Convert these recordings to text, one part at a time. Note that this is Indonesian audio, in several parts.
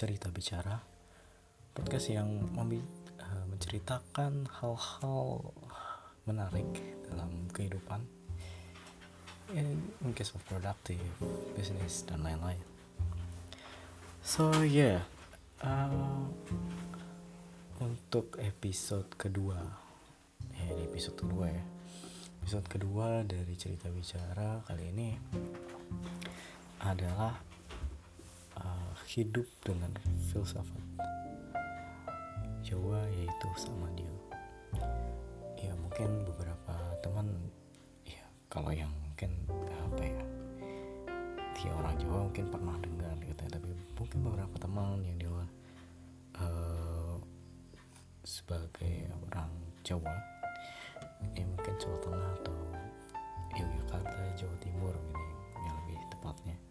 Cerita Bicara Podcast yang uh, menceritakan hal-hal menarik dalam kehidupan. In, in case of productive, business, dan lain-lain. So yeah uh, Untuk episode kedua Ya di episode kedua ya. Episode kedua dari Cerita Bicara kali ini adalah hidup dengan filsafat Jawa yaitu Samadhi. Ya mungkin beberapa teman ya kalau yang mungkin apa ya dia orang Jawa mungkin pernah dengar gitu ya, tapi mungkin beberapa teman yang dia uh, sebagai orang Jawa ya mungkin Jawa Tengah atau Yogyakarta Jawa Timur ini yang lebih tepatnya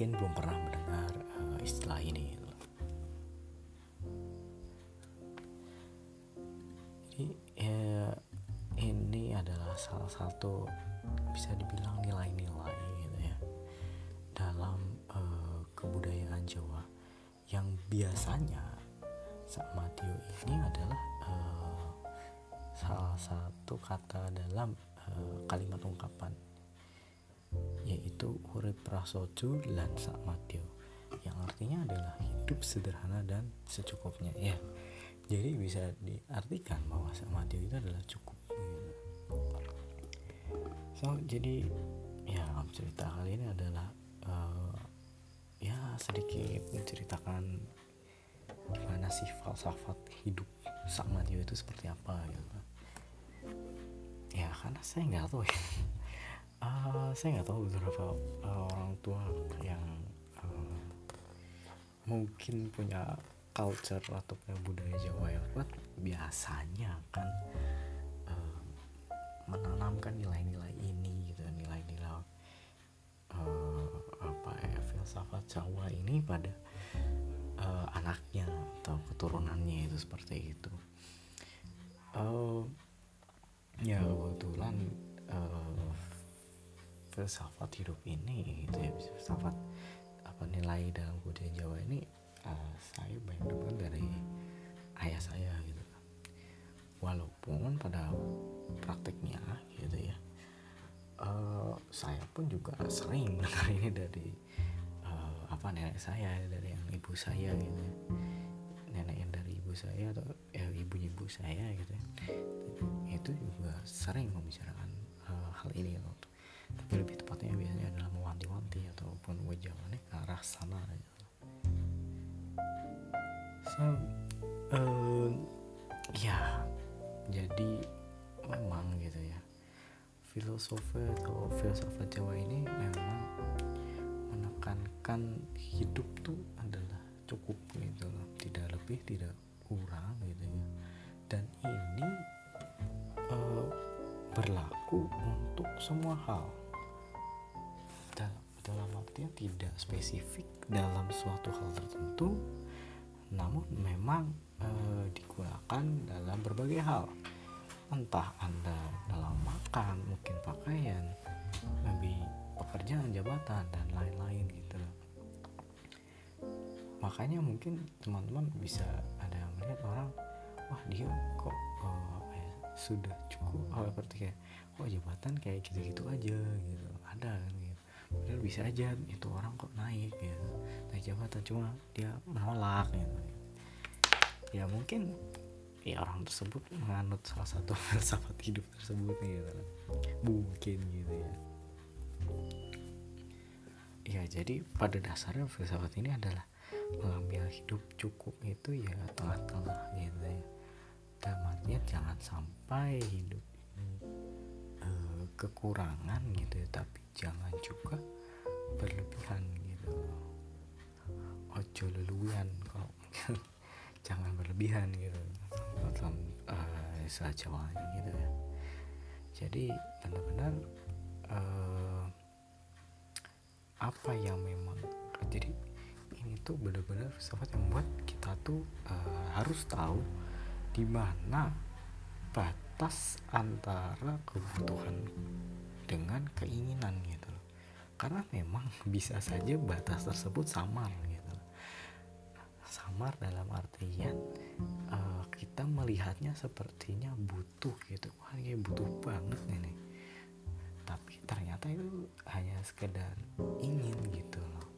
mungkin belum pernah mendengar uh, istilah ini. Jadi ya, ini adalah salah satu bisa dibilang nilai-nilai gitu ya dalam uh, kebudayaan Jawa yang biasanya Sakmatio ini adalah uh, salah satu kata dalam uh, kalimat ungkapan yaitu urip prasojo lan sakmatyo yang artinya adalah hidup sederhana dan secukupnya ya. Jadi bisa diartikan bahwa sakmatyo itu adalah cukup gitu. so jadi ya cerita kali ini adalah uh, ya sedikit menceritakan gimana sih falsafat hidup sakmatyo itu seperti apa gitu. Ya karena saya nggak tahu ya uh, saya nggak tahu beberapa uh, orang tua yang uh, mungkin punya culture atau punya budaya Jawa yang kuat biasanya kan uh, menanamkan nilai-nilai ini gitu nilai-nilai uh, apa ya filsafat Jawa ini pada uh, anaknya atau keturunannya itu seperti itu. Uh, ya kebetulan uh, filsafat hidup ini gitu ya filsafat apa nilai dalam budaya Jawa ini uh, saya banyak dengar dari ayah saya gitu. Walaupun pada prakteknya gitu ya uh, saya pun juga sering dengar ini dari uh, apa nenek saya dari yang ibu saya gitu ya. Nenek yang dari ibu saya atau ya ibunya ibu saya gitu ya. Itu juga sering membicarakan uh, hal ini gitu tapi lebih tepatnya biasanya adalah mewanti-wanti ataupun wejangannya ke arah sana gitu. so uh, ya jadi memang gitu ya. Filosofi atau filsafat Jawa ini memang menekankan hidup tuh adalah cukup gitu loh. Tidak lebih tidak kurang gitu ya. Dan ini uh, berlaku untuk semua hal dalam, artinya tidak spesifik dalam suatu hal tertentu namun memang uh, digunakan dalam berbagai hal. Entah anda dalam makan mungkin pakaian lebih pekerjaan jabatan dan lain-lain gitu. Makanya mungkin teman-teman bisa ada melihat orang wah dia kok uh, sudah cukup oh, seperti kayak kok jabatan kayak gitu-gitu aja gitu. Ada kan gitu bisa aja itu orang kok naik gitu naik jabatan cuma dia menolak gitu ya mungkin ya orang tersebut menganut salah satu filsafat hidup tersebut gitu. Mungkin gitu ya. Ya jadi pada dasarnya filsafat ini adalah mengambil hidup cukup itu ya tengah-tengah gitu ya. Dalam jangan sampai hidup uh, kekurangan gitu ya. Tapi jangan juga berlebihan gitu. Dalam uh, istilah Jawanya gitu ya. Jadi benar-benar uh, apa yang memang jadi ini tuh benar-benar filsafat yang membuat kita tuh uh, harus tahu di mana batas antara kebutuhan dengan keinginan gitu karena memang bisa saja batas tersebut samar samar dalam artian uh, kita melihatnya sepertinya butuh gitu. Wah ini butuh banget nih tapi ternyata itu hanya sekedar ingin gitu loh.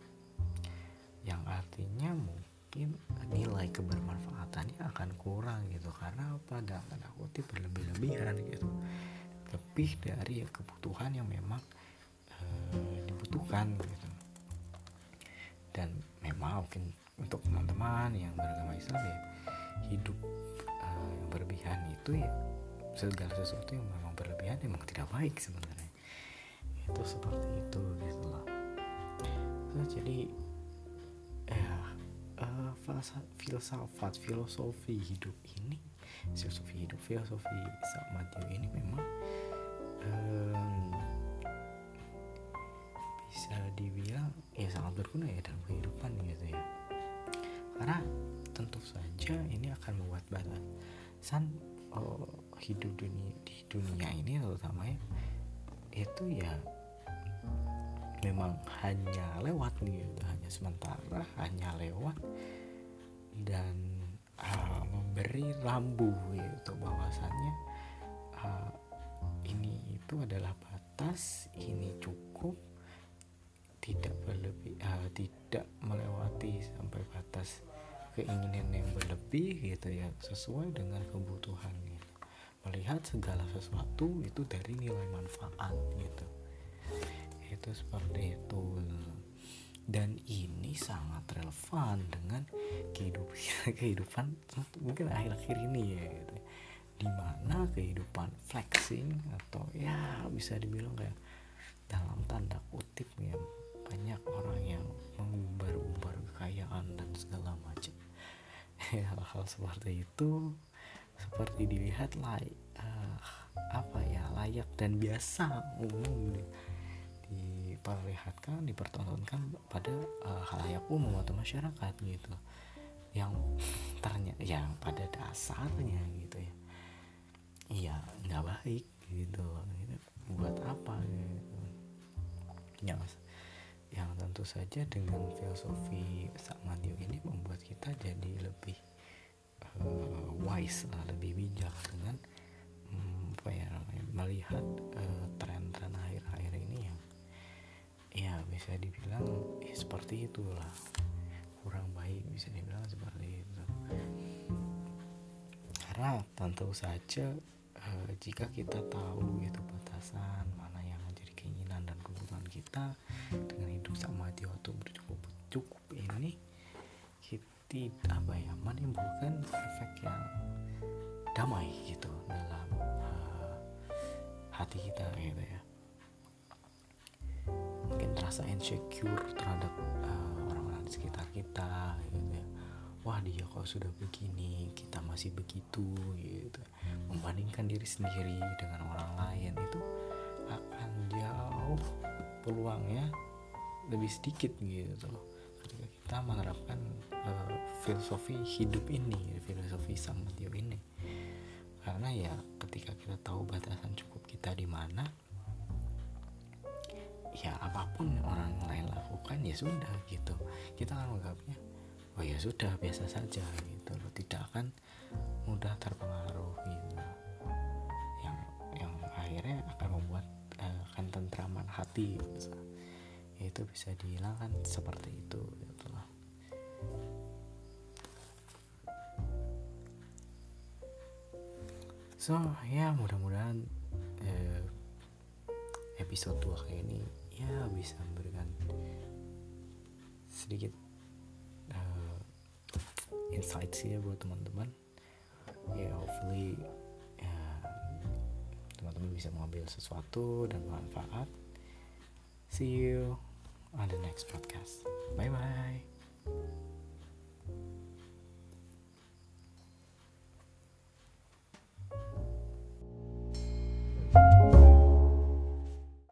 Yang artinya mungkin nilai kebermanfaatannya akan kurang gitu karena pada tanda kutip berlebih-lebihan gitu. Lebih dari kebutuhan yang memang uh, dibutuhkan gitu. Dan memang mungkin untuk teman-teman yang beragama Islam ya hidup uh, yang berlebihan itu ya segala sesuatu yang memang berlebihan memang tidak baik sebenarnya. Itu seperti itu gitu loh so, jadi ya uh, filsafat filosofi hidup ini filosofi hidup filosofi Samadhi ini memang um, bisa dibilang ya sangat berguna ya dalam kehidupan karena tentu saja ini akan membuat batasan oh, hidup dunia di dunia ini terutama ya itu ya memang hanya lewat gitu hanya sementara hanya lewat dan uh, memberi rambu gitu bahwasannya uh, ini itu adalah batas ini cukup tidak berlebih uh, tidak melewati sampai batas keinginan yang berlebih gitu ya sesuai dengan kebutuhan gitu. melihat segala sesuatu itu dari nilai manfaat gitu. Itu seperti itu. Dan ini sangat relevan dengan kehidupan kehidupan mungkin akhir-akhir ini ya gitu. Di mana kehidupan flexing atau ya bisa dibilang kayak dalam tanda kutip ya banyak orang yang mengumbar-umbar kekayaan dan segala macam hal-hal seperti itu seperti dilihat layak uh, apa ya layak dan biasa umum diperlihatkan dipertontonkan pada uh, halayak umum atau masyarakat gitu. Yang ternyata yang pada dasarnya gitu ya. Iya nggak baik gitu buat apa gitu? Yang yang tentu saja dengan filosofi Sakmandio ini membuat kita wise lah lebih bijak dengan um, apa ya melihat uh, tren-tren akhir-akhir ini yang ya bisa dibilang ya seperti itulah. Kurang baik bisa dibilang seperti itu. Karena tentu saja uh, jika kita tahu itu batasan mana yang menjadi keinginan dan kebutuhan kita dengan hidup sama mati waktu bercukup cukup ini kita apa ya? Menimbulkan efek yang damai gitu dalam uh, hati kita gitu ya. Mungkin rasa insecure terhadap uh, orang-orang di sekitar kita gitu ya. Wah dia kok sudah begini kita masih begitu gitu. Membandingkan diri sendiri dengan orang lain itu akan jauh peluangnya lebih sedikit gitu. loh kita menerapkan uh, filosofi hidup ini filosofi samadhi ini. Karena ya ketika kita tahu batasan cukup kita di mana ya apa pun orang lain lakukan ya sudah gitu. Kita akan menganggapnya oh ya sudah biasa saja gitu loh. Tidak akan mudah terpengaruh gitu yang yang akhirnya akan membuat akan tentraman hati gitu. itu bisa dihilangkan seperti itu gitu so ya mudah-mudahan eh, episode 2 kali ini ya bisa memberikan sedikit uh, insight sih ya buat teman-teman. Ya hopefully teman-teman bisa mengambil sesuatu dan manfaat. See you on the next podcast. Bye bye